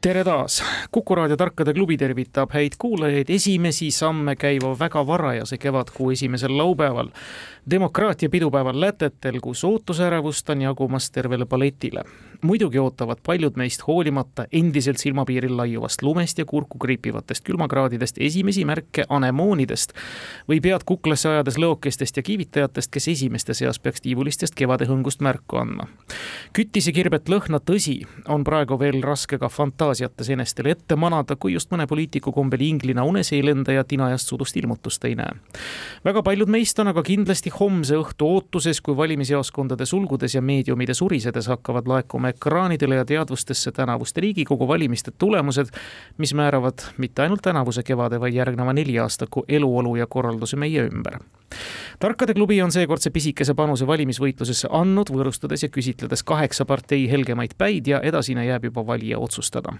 tere taas, Kuku raadio Tarkade klubi tervitab häid kuulajaid esimesi samme käiva väga varajase kevadkuu esimesel laupäeval. demokraatia pidupäeval Lätetel, kus ootusärevust on jagumas tervele paletile muidugi ootavad paljud meist hoolimata endiselt silmapiiril laiuvast lumest ja kurku kriipivatest külmakraadidest esimesi märke anemoonidest või pead kuklasse ajades lõokestest ja kiivitajatest, kes esimeste seas peaks tiivulistest kevadehõngust märku andma. kütise kirbet lõhna, tõsi, on praegu veel raske ka fantaasiates enestele ette manada, kui just mõne poliitiku kombel inglina unes ei lenda ja tinajast sudust ilmutust ei näe. väga paljud meist on aga kindlasti homse õhtu ootuses, kui valimisjaoskondade sulgudes ja meediumide surisedes hakkavad laekuma ekraanidele ja teadvustesse tänavuste Riigikogu valimiste tulemused, mis määravad mitte ainult tänavuse kevade, vaid järgneva neliaastaku eluolu ja korralduse meie ümber. Tarkade klubi on seekordse pisikese panuse valimisvõitlusesse andnud, võõrustades ja küsitledes kaheksa partei helgemaid päid ja edasine jääb juba valija otsustada.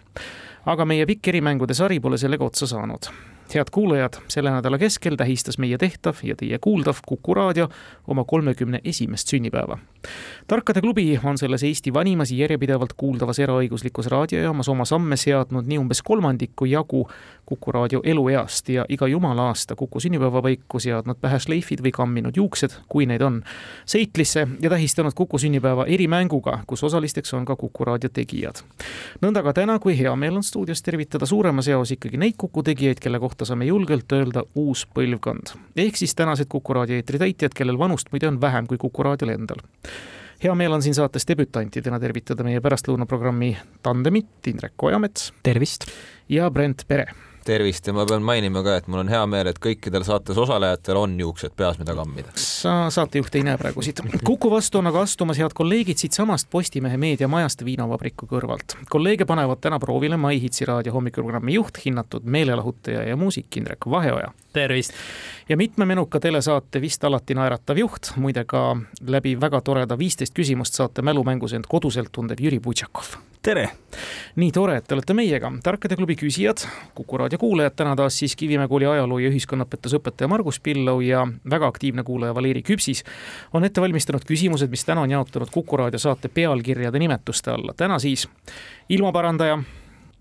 aga meie pikk erimängude sari pole sellega otsa saanud head kuulajad, selle nädala keskel tähistas meie tehtav ja teie kuuldav Kuku raadio oma kolmekümne esimest sünnipäeva. tarkade klubi on selles Eesti vanimas järjepidevalt kuuldavas eraõiguslikus raadiojaamas oma samme seadnud nii umbes kolmandiku jagu Kuku raadio elueast ja iga jumala aasta Kuku sünnipäeva paiku seadnud pähe šleifid või kamminud juuksed, kui neid on, seitlisse ja tähistanud Kuku sünnipäeva erimänguga, kus osalisteks on ka Kuku raadio tegijad. nõnda ka täna, kui hea meel on stuudios tervitada suuremas eos ikkagi neid Kuku tegijaid, kelle kohta kohta saame julgelt öelda uus põlvkond. ehk siis tänased Kuku raadio eetritäitjad, kellel vanust muide on vähem kui Kuku raadiol endal hea meel on siin saates debütantidena tervitada meie pärastlõunaprogrammi tandemit Indrek Ojamets. tervist! ja Brent Pere tervist ja ma pean mainima ka, et mul on hea meel, et kõikidel saates osalejatel on juuksed peas, mida kammida. sa saatejuht ei näe praegu siit. Kuku vastu on aga astumas head kolleegid siitsamast Postimehe meediamajast Viinavabriku kõrvalt. kolleege panevad täna proovile Mai Hitsi raadio hommikuprogrammi juht, hinnatud meelelahutaja ja muusik Indrek Vaheoja. tervist! Ja mitme menuka telesaate vist alati naeratav juht, muide ka läbi väga toreda viisteist küsimust saate mälumängus end koduselt tundev Jüri Butšakov tere! nii tore, et te olete meiega, Tarkade klubi küsijad, Kuku raadio kuulajad, täna taas siis Kivimäe kooli ajaloo ja ühiskonnaõpetusõpetaja Margus Pillov ja väga aktiivne kuulaja Valeri Küpsis on ette valmistanud küsimused, mis täna on jaotunud Kuku raadio saate pealkirjade nimetuste alla. täna siis ilmaparandaja,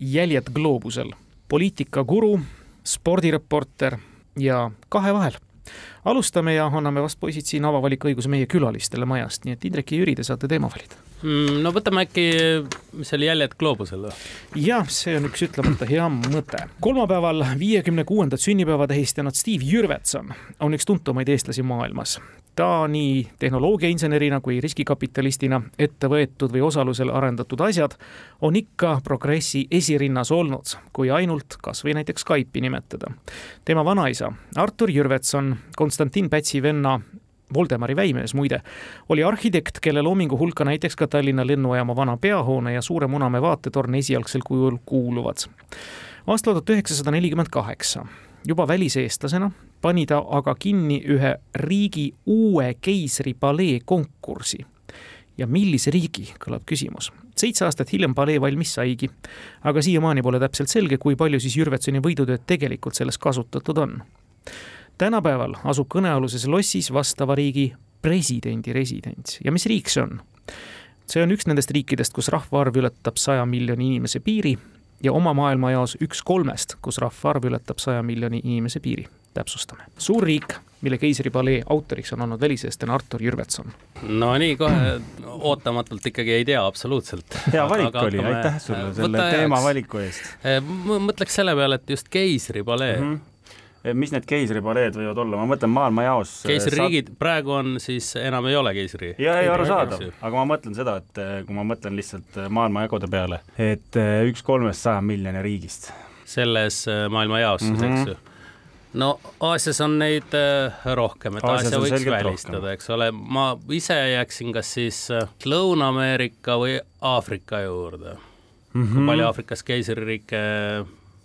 jäljed gloobusel, poliitikaguru, spordireporter ja kahe vahel alustame ja anname vast poisid siin avavaliku õiguse meie külalistele majast, nii et Indrek ja Jüri, te saate teema valida mm,. no võtame äkki, mis oli jäljed gloobusel või? jah, see on üks ütlemata hea mõte. kolmapäeval viiekümne kuuendat sünnipäeva tähistanud Steve Jürvetson on üks tuntumaid eestlasi maailmas ta nii tehnoloogiainsenerina kui riskikapitalistina ette võetud või osalusel arendatud asjad on ikka progressi esirinnas olnud, kui ainult kas või näiteks Skype'i nimetada. tema vanaisa Artur Jürvetson, Konstantin Pätsi venna Voldemari väimees muide, oli arhitekt, kelle loomingu hulka näiteks ka Tallinna lennujaama vana peahoone ja Suure Munamäe vaatetorn esialgsel kujul kuuluvad. aastal tuhat üheksasada nelikümmend kaheksa juba väliseestlasena pani ta aga kinni ühe riigi uue keisripalee konkursi. ja millise riigi, kõlab küsimus. seitse aastat hiljem palee valmis saigi, aga siiamaani pole täpselt selge, kui palju siis Jürvetsoni võidutööd tegelikult selles kasutatud on. tänapäeval asub kõnealuses lossis vastava riigi presidendi residents ja mis riik see on? see on üks nendest riikidest, kus rahvaarv ületab saja miljoni inimese piiri ja oma maailmajaos üks kolmest, kus rahvaarv ületab saja miljoni inimese piiri. Täpsustame. suur riik, mille keisripalee autoriks on olnud väliseestlane Artur Jürvetson. no nii, kohe ootamatult ikkagi ei tea absoluutselt. hea valik aga oli, aitäh sulle selle teema valiku eest. Eh, mõtleks selle peale, et just keisripalee mm. -hmm mis need keisripaleed võivad olla, ma mõtlen maailmajaos. Eh, keisririigid saad... praegu on siis, enam ei ole keisri. ja, ei arusaadav, aga ma mõtlen seda, et kui ma mõtlen lihtsalt maailmajagude peale, et üks kolmest saja miljoni riigist. selles maailmajaos siis mm, -hmm. eks ju no Aasias on neid rohkem, et Aasias Aasia võiks välistada, eks ole, ma ise jääksin kas siis Lõuna-Ameerika või Aafrika juurde mm. -hmm. kui palju Aafrikas keisririike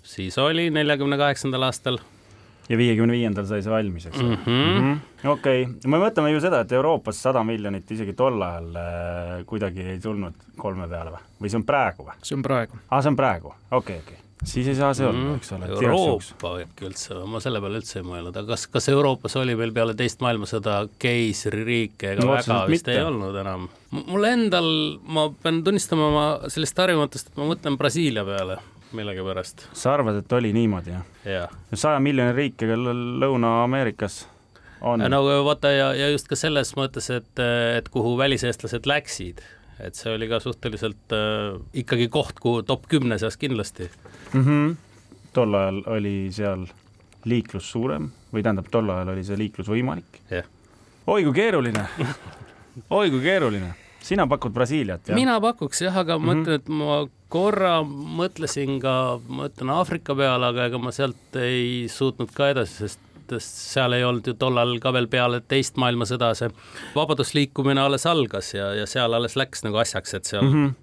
siis oli neljakümne kaheksandal aastal ja viiekümne viiendal sai see valmis, eks ole mm -hmm. mm -hmm.. okei okay., me mõtleme ju seda, et Euroopas sada miljonit isegi tol ajal äh, kuidagi ei tulnud kolme peale või, või see on praegu või? see on praegu. aa, see on praegu, okei okay,, okei okay siis ei saa see olla mm,, eks ole. Euroopa äkki üldse, ma selle peale üldse ei mõelnud, aga kas, kas Euroopas oli meil peale teist maailmasõda keisririike ega no, väga vist mitte. ei olnud enam? mul endal, ma pean tunnistama oma sellist harjumatust, et ma mõtlen Brasiilia peale millegipärast. sa arvad, et oli niimoodi, jah ja.? saja miljoni riiki Lõuna-Ameerikas on. no vaata ja, ja just ka selles mõttes, et, et kuhu väliseestlased läksid, et see oli ka suhteliselt äh, ikkagi koht, kuhu top kümne seas kindlasti mm. -hmm. tol ajal oli seal liiklus suurem või tähendab, tol ajal oli see liiklus võimalik yeah.. oi kui keeruline oi kui keeruline sina pakud Brasiiliat, jah? mina pakuks jah, aga ma mm -hmm. mõtlen, et ma korra mõtlesin ka, ma ütlen Aafrika peale, aga ega ma sealt ei suutnud ka edasi, sest seal ei olnud ju tollal ka veel peale teist maailmasõda see vabadusliikumine alles algas ja, ja seal alles läks nagu asjaks, et seal mm -hmm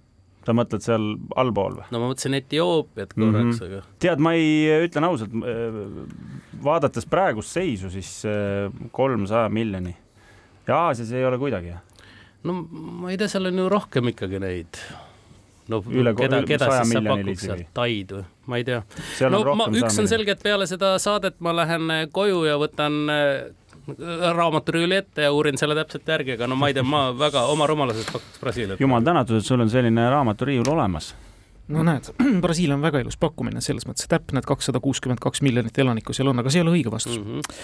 sa mõtled seal allpool või? no ma mõtlesin Etioopiat korraks mm, -hmm. aga. tead, ma ei, ütlen ausalt, vaadates praegust seisu, siis kolmsaja miljoni ja Aasias ei ole kuidagi, no ma ei tea, seal on ju rohkem ikkagi neid no üle, keda, keda siis sa pakud sealt, Taid või, ma ei tea. no ma, üks on selge, et peale seda saadet ma lähen äh, koju ja võtan äh, raamaturiiuli ette ja uurin selle täpselt järgi, aga no ma ei tea, ma väga oma rumalusest pakuks Brasiiliat. jumal tänatud, et sul on selline raamaturiiul olemas no näed, Brasiilia on väga ilus pakkumine selles mõttes, täpne, et kakssada kuuskümmend kaks miljonit elanikku seal on, aga see ei ole õige vastus mm. -hmm.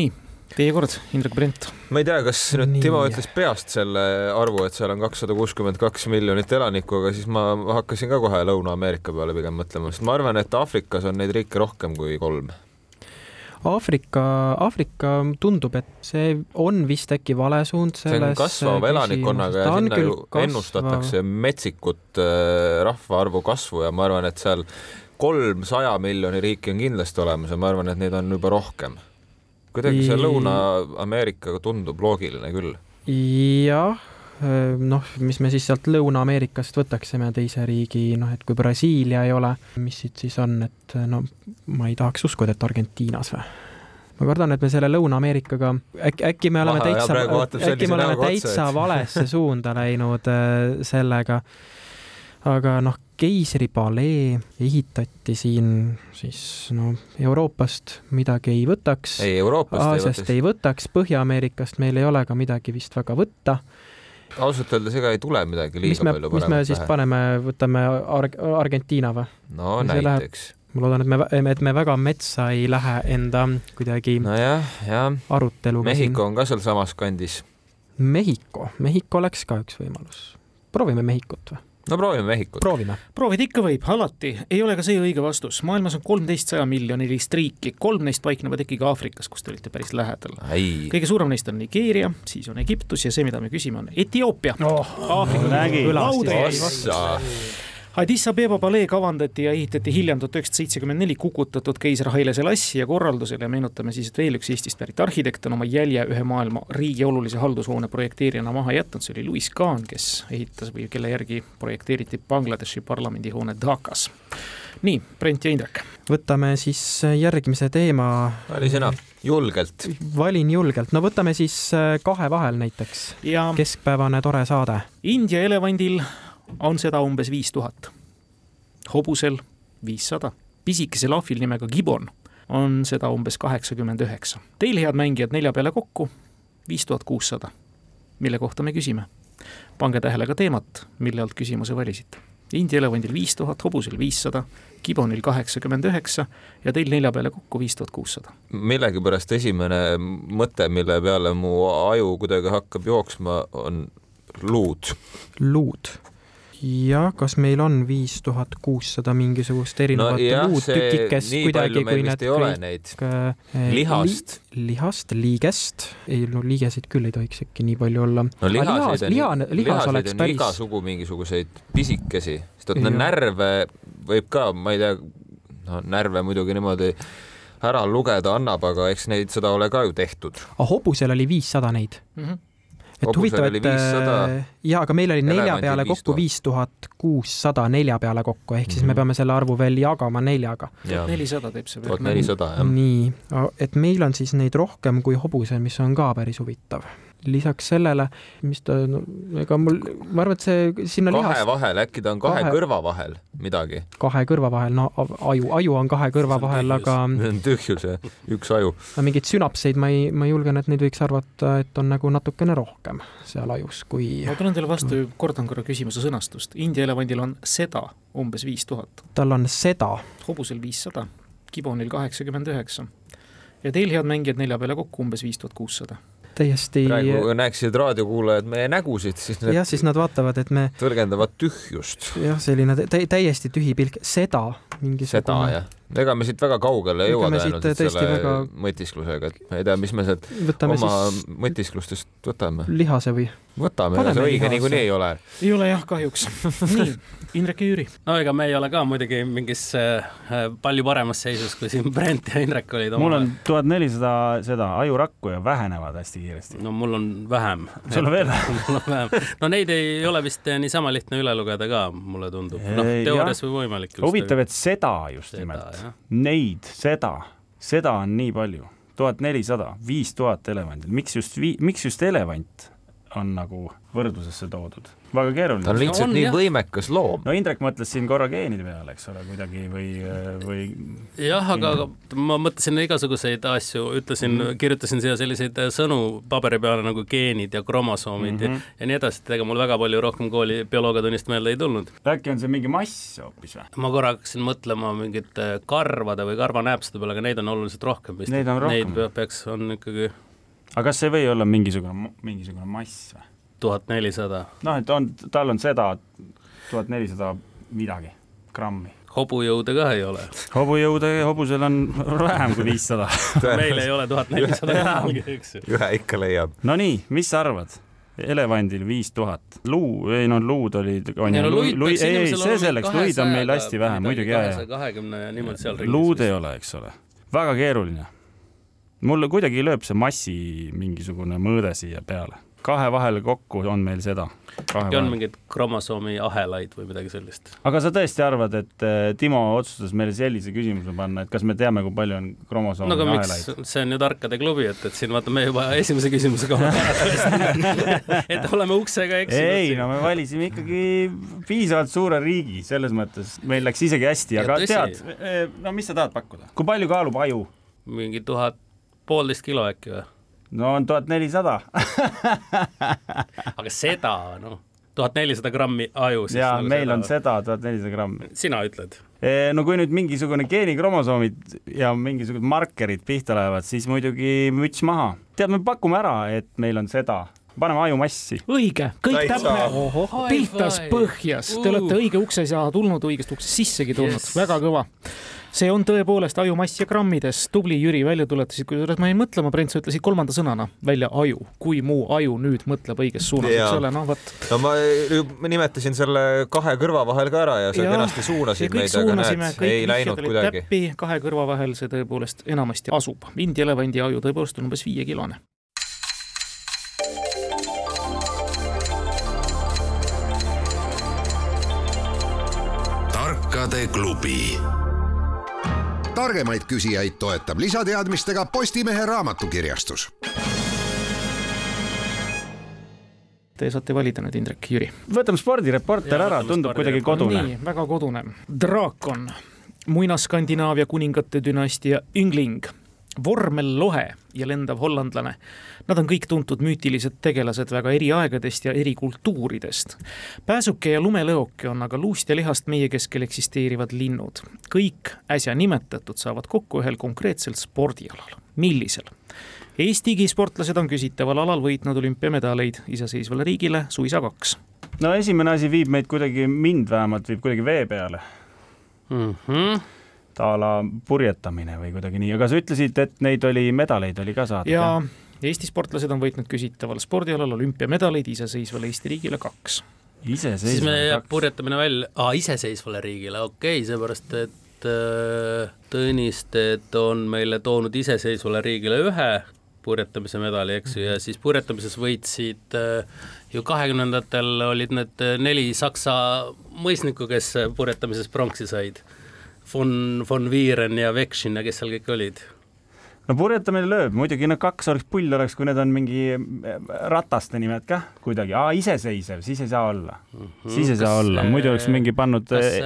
nii Teie kord, Indrek Brent. ma ei tea, kas nüüd Nii. Timo ütles peast selle arvu, et seal on kakssada kuuskümmend kaks miljonit elanikku, aga siis ma hakkasin ka kohe Lõuna-Ameerika peale pigem mõtlema, sest ma arvan, et Aafrikas on neid riike rohkem kui kolm. Aafrika, Aafrika tundub, et see on vist äkki vale suund selles see on kasvava elanikkonnaga ja sinna ju kasvav... ennustatakse metsikut äh, rahvaarvu kasvu ja ma arvan, et seal kolmsaja miljoni riiki on kindlasti olemas ja ma arvan, et neid on juba rohkem kuidagi see Lõuna-Ameerikaga tundub loogiline küll. jah, noh, mis me siis sealt Lõuna-Ameerikast võtaksime teise riigi, noh, et kui Brasiilia ei ole, mis siit siis on, et no ma ei tahaks uskuda, et Argentiinas või? ma kardan, et me selle Lõuna-Ameerikaga, äkki, äkki me oleme Vahe, täitsa, äkki me oleme täitsa valesse suunda läinud äh, sellega aga noh, keisripalee ehitati siin siis no Euroopast midagi ei võtaks. ei, Euroopast Aasiast ei võtaks, Põhja-Ameerikast meil ei ole ka midagi vist väga võtta ausalt öeldes ega ei tule midagi liiga me, palju mis me siis paneme, võtame Arg Argentiina või? no mis näiteks. ma loodan, et me, et me väga metsa ei lähe enda kuidagi nojah, jah. aruteluga Mehhiko on ka sealsamas kandis. Mehhiko, Mehhiko oleks ka üks võimalus. proovime Mehhikut või? No proovime Mehhikut. proovime. proovida ikka võib, alati. ei ole ka see õige vastus. maailmas on kolmteist sajamiljonilist riiki, kolm neist paiknevad ikkagi Aafrikas, kus te olite päris lähedal. kõige suurem neist on Nigeeria, siis on Egiptus ja see, mida me küsime, on Etioopia oh,. Aafrika kõlas. Addis Abeba palee kavandati ja ehitati hiljem tuhat üheksasada seitsekümmend neli kukutatud keiser Haile Selassie korraldusel ja meenutame siis, et veel üks Eestist pärit arhitekt on oma jälje ühe maailma riigi olulise haldushoone projekteerijana maha jätnud, see oli Louis Kahn, kes ehitas või kelle järgi projekteeriti Bangladeshi parlamendihoone Dhakas. nii, Brent ja Indrek. võtame siis järgmise teema. vali sina, julgelt. valin julgelt, no võtame siis kahe vahel näiteks. keskpäevane tore saade. India elevandil on seda umbes viis tuhat. hobusel viissada, pisikesel ahvil nimega Gibon on seda umbes kaheksakümmend üheksa. Teil, head mängijad, nelja peale kokku viis tuhat kuussada. mille kohta me küsime? pange tähele ka teemat, mille alt küsimuse valisite. India elevandil viis tuhat, hobusel viissada, Gibonil kaheksakümmend üheksa ja teil nelja peale kokku viis tuhat kuussada. millegipärast esimene mõte, mille peale mu aju kuidagi hakkab jooksma, on luud. luud jah, kas meil on viis tuhat kuussada mingisugust erinevat no muud tükikest kuidagi, kui need kõik äh, lihast li,, lihast, liigest, ei no liigeseid küll ei tohiks äkki nii palju olla. no lihaseid on, liha, lihaseid on päris... igasugu mingisuguseid pisikesi, sest et no närve võib ka, ma ei tea, no närve muidugi niimoodi ära lugeda annab, aga eks neid, seda ole ka ju tehtud. hobusel oli viissada neid mm. -hmm et huvitav, et äh, jaa, aga meil oli nelja peale kokku viis tuhat kuussada nelja peale kokku, ehk siis mm -hmm. me mhm. peame selle arvu veel jagama neljaga. nelisada teeb see. tuhat nelisada, jah. nii, et meil on siis neid rohkem kui hobusel, mis on ka päris huvitav lisaks sellele, mis ta no,, ega mul, ma arvan, et see sinna kahe lihas... vahel, äkki ta on kahe, kahe kõrva vahel midagi? kahe kõrva vahel, no aju, aju on kahe kõrva on vahel, aga see on tühjus, jah, üks aju. mingeid sünapseid ma ei, ma julgen, et neid võiks arvata, et on nagu natukene rohkem seal ajus, kui ma tulen teile vastu, kordan korra küsimuse sõnastust. India elevandil on seda umbes viis tuhat. tal on seda. hobusel viissada, gibonil kaheksakümmend üheksa ja teil, head mängijad, nelja peale kokku umbes viis tuhat kuussada täiesti. praegu näeksid raadiokuulajad meie nägusid, siis need. jah, siis nad vaatavad, et me. tõlgendavad tühjust. jah, selline täiesti tühi pilk, seda mingisugune. seda jah ega me siit väga kaugele ei jõua tõenäoliselt selle väga... mõtisklusega, et ma ei tea, mis me sealt võtame oma siis... mõtisklustest võtame. lihase või? võtame, see õige niikuinii ei ole. ei ole jah, kahjuks nii, Indrek ja Jüri. no ega me ei ole ka muidugi mingis äh, palju paremas seisus, kui siin Brent ja Indrek olid. mul on tuhat nelisada seda ajurakku ja vähenevad hästi kiiresti. no mul on vähem. sul on veel mul on vähem. no neid ei ole vist niisama lihtne üle lugeda ka, mulle tundub. noh, teoorias või võimalik. huvitav, et seda just nimelt Neid, seda, seda on nii palju, tuhat nelisada, viis tuhat elevandit, miks just vii-, miks just elevant on nagu võrdlusesse toodud väga keeruline. ta on lihtsalt on, nii jah. võimekas loom. no Indrek mõtles siin korra geenide peale, eks ole, kuidagi või, või. jah, aga, ma mõtlesin igasuguseid asju, ütlesin mm, -hmm. kirjutasin siia selliseid sõnu paberi peale nagu geenid ja kromosoomid mm -hmm. ja, ja nii edasi, et ega mul väga palju rohkem kooli bioloogiatunnist meelde ei tulnud. äkki on see mingi mass hoopis või? ma korra hakkasin mõtlema mingite karvade või karvanääpside peale, aga neid on oluliselt rohkem vist. Neid on rohkem? Neid peaks, on ikkagi. Aga kas see ei või olla mingisugune, mingisugune mass või? tuhat nelisada. noh, et on, tal on seda tuhat nelisada midagi grammi. hobujõude ka ei ole. hobujõude, hobusel on vähem kui viissada meil ei ole tuhat nelisada grammi, eks ju. ühe ikka leiab. Nonii, mis sa arvad? elevandil viis tuhat, luu, ei no luud olid, on ju, ei, see selleks, luid on meil hästi vähe, muidugi, jaa, jaa. kahekümne ja niimoodi seal ringis. luud ei ole, eks ole. väga keeruline. Mulle kuidagi lööb see massi mingisugune mõõde siia peale kahe vahel kokku on meil seda. on mingeid kromosoomi ahelaid või midagi sellist? aga sa tõesti arvad, et äh, Timo otsustas meile sellise küsimuse panna, et kas me teame, kui palju on kromosoomi no, ahelaid? see on ju tarkade klubi, et, et siin vaata, me juba esimese küsimusega et oleme uksega eksinud. ei, no me valisime ikkagi piisavalt suure riigi, selles mõttes meil läks isegi hästi, aga tõsi. tead, äh, no mis sa tahad pakkuda, kui palju kaalub aju? mingi tuhat, poolteist kilo äkki või? no on tuhat nelisada. aga seda, noh, tuhat nelisada grammi aju. jaa nagu, meil seda... on seda tuhat nelisada grammi. sina ütled? no kui nüüd mingisugune geenikromosoomid ja mingisugused markerid pihta lähevad, siis muidugi müts maha. tead, me pakume ära, et meil on seda paneme ajumassi. õige, kõik täpne. pihtas põhjas, te olete õige ukse taha tulnud, õigest uksest sissegi tulnud yes., väga kõva see on tõepoolest ajumass ja grammides, tubli Jüri, välja tuletasid, kusjuures ma jäin mõtlema, Brent, sa ütlesid kolmanda sõnana välja aju, kui mu aju nüüd mõtleb õiges suunas, eks ole, noh vot. no ma nimetasin selle kahe kõrva vahel ka ära ja sa kenasti suunasid meid, aga näed, ei läinud kuidagi. täppi, kahe kõrva vahel see tõepoolest enamasti asub. India elevandi aju tõepoolest on umbes viiekilone. Tarkade klubi targemaid küsijaid toetab lisateadmistega Postimehe raamatukirjastus. Te saate valida nüüd, Indrek, Jüri. võtame spordireporter ära, tundub kuidagi kodune. nii, väga kodune. draakon, muinaskandinaavia kuningate dünastia Yngling vormellohe ja lendav hollandlane. Nad on kõik tuntud müütilised tegelased väga eri aegadest ja eri kultuuridest. pääsuke ja lumelõoke on aga luust ja lihast meie keskel eksisteerivad linnud. kõik äsja nimetatud saavad kokku ühel konkreetsel spordialal. millisel? Eesti sportlased on küsitaval alal võitnud olümpiamedaleid iseseisvale riigile suisa kaks. no esimene asi viib meid kuidagi, mind vähemalt viib kuidagi vee peale mm. -hmm a la purjetamine või kuidagi nii, aga sa ütlesid, et neid oli, medaleid oli ka saada? jaa, Eesti sportlased on võitnud küsitaval spordialal olümpiamedaleid iseseisvale Eesti riigile kaks. siis me jääb purjetamine välja, aa, iseseisvale riigile, okei okay,, seepärast et äh, Tõnisted on meile toonud iseseisvale riigile ühe purjetamise medali, eks ju, ja siis purjetamises võitsid äh, ju kahekümnendatel olid need neli saksa mõisnikku, kes purjetamises pronksi said. Von, von Vieren ja Vekšin ja kes seal kõik olid? No purjetamine lööb, muidugi no kaks oleks pull oleks, kui need on mingi eh, rataste nimed kah kuidagi, aa iseseisev, siis ei saa olla. Mm, -hmm. siis ei kas saa olla, muidu oleks mingi pannud, eh,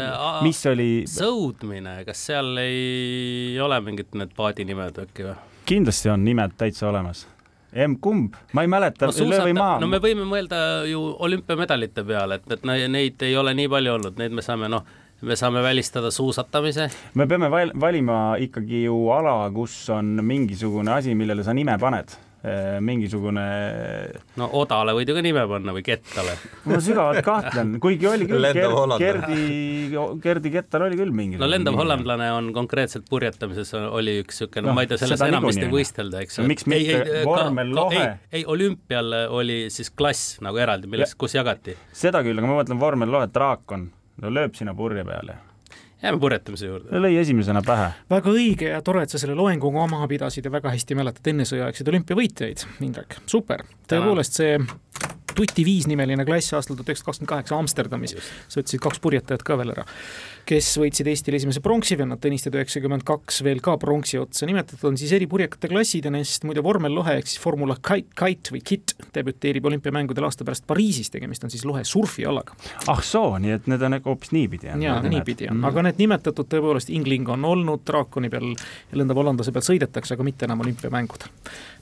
mis oli. sõudmine, kas seal ei ole mingid need paadinimed äkki või? kindlasti on nimed täitsa olemas. Emb-kumb, ma ei mäleta. No,, löö või maa. no me võime mõelda ju olümpiamedalite peale, et, et neid ei ole nii palju olnud, neid me saame noh me saame välistada suusatamise. me peame val valima ikkagi ju ala, kus on mingisugune asi, millele sa nime paned äh, mingisugune. no Odale võid ju ka nime panna või Kettale. ma sügavalt kahtlen, kuigi oli küll Ger, Gerdi, Gerdi Kettal oli küll mingi. no lendav hollandlane on konkreetselt purjetamises oli üks siuke, no ma ei tea, selles enam vist ei võistelda, eks ju. miks mitte vormel lohe? ei, ei, olümpial oli siis klass nagu eraldi, milles, kus jagati. seda küll, aga ma mõtlen vormel lohe, draakon no lööb sinna purje peale jääme purjetamise juurde. lõi esimesena pähe. väga õige ja tore, et sa selle loenguga maha pidasid ja väga hästi mäletad ennesõjaaegseid olümpiavõitjaid, Indrek, super. tõepoolest see Tuti viis nimeline klass aastal tuhat üheksasada kakskümmend kaheksa Amsterdamis, sa ütlesid kaks purjetajat ka veel ära kes võitsid Eestile esimese pronksi, vennad Tõnisted üheksakümmend kaks veel ka pronksi otsa. nimetatud on siis eri purjekate klassid ja neist muide vormellohe ehk siis Formula Kite, Kite või KIT debüteerib olümpiamängudel aasta pärast Pariisis, tegemist on siis lohe surfialaga. ah soo, nii et need on hoopis niipidi jaa, niipidi on -hmm. aga need nimetatud tõepoolest, Ingling on olnud, draakoni peal ja lendav hollandlase peal sõidetakse, aga mitte enam olümpiamängudel.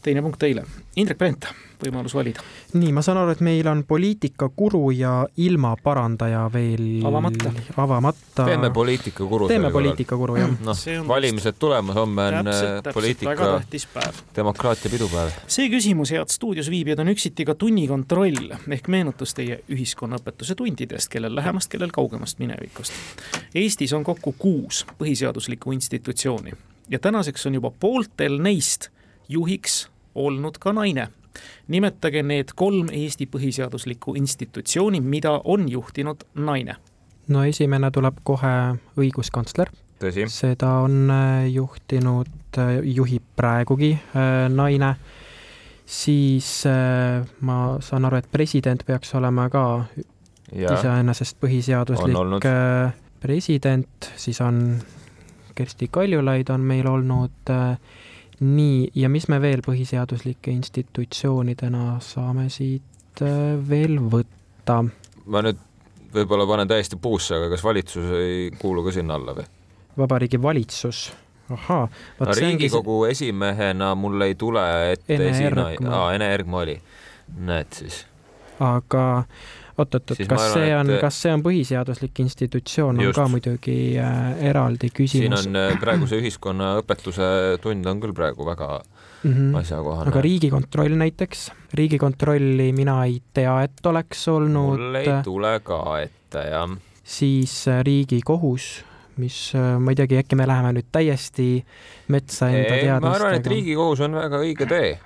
teine punkt teile, Indrek Brent, võimalus valida. nii, ma saan aru, et meil on poliitikakuru ja ilmaparandaja veel avamata, avamata teeme poliitikakuru. teeme poliitikakuru, jah. noh, valimised tulemas, homme on äh, poliitika demokraatia pidupäev. see küsimus, head stuudios viibijad, on üksiti ka tunnikontroll ehk meenutus teie ühiskonnaõpetuse tundidest, kellel lähemast, kellel kaugemast minevikust. Eestis on kokku kuus põhiseaduslikku institutsiooni ja tänaseks on juba pooltel neist juhiks olnud ka naine nimetage need kolm Eesti põhiseaduslikku institutsiooni, mida on juhtinud naine. No esimene tuleb kohe õiguskantsler. seda on äh, juhtinud, äh, juhib praegugi äh, naine. siis ma saan aru, et president peaks olema ka iseenesest põhiseaduslik president, siis on Kersti Kaljulaid on meil olnud nii, ja mis me veel põhiseaduslike institutsioonidena saame siit veel võtta? ma nüüd võib-olla panen täiesti puusse, aga kas valitsus ei kuulu ka sinna alla või? vabariigi valitsus, ahaa. no Riigikogu see... esimehena mul ei tule ette Ene esina, aa, Ene Ergma oli, näed siis. aga oot-oot-oot, kas arvan, see on et..., kas see on põhiseaduslik institutsioon, on ka muidugi äh, eraldi küsimus. siin on äh, praeguse ühiskonnaõpetuse tund on küll praegu väga mm -hmm. asjakohane. aga Riigikontroll näiteks, Riigikontrolli mina ei tea, et oleks olnud. mul ei tule ka ette, jah. siis äh, Riigikohus mis äh, ma ei teagi, äkki me läheme nüüd täiesti metsa enda teadmistega. ma arvan, et Riigikohus on väga õige tee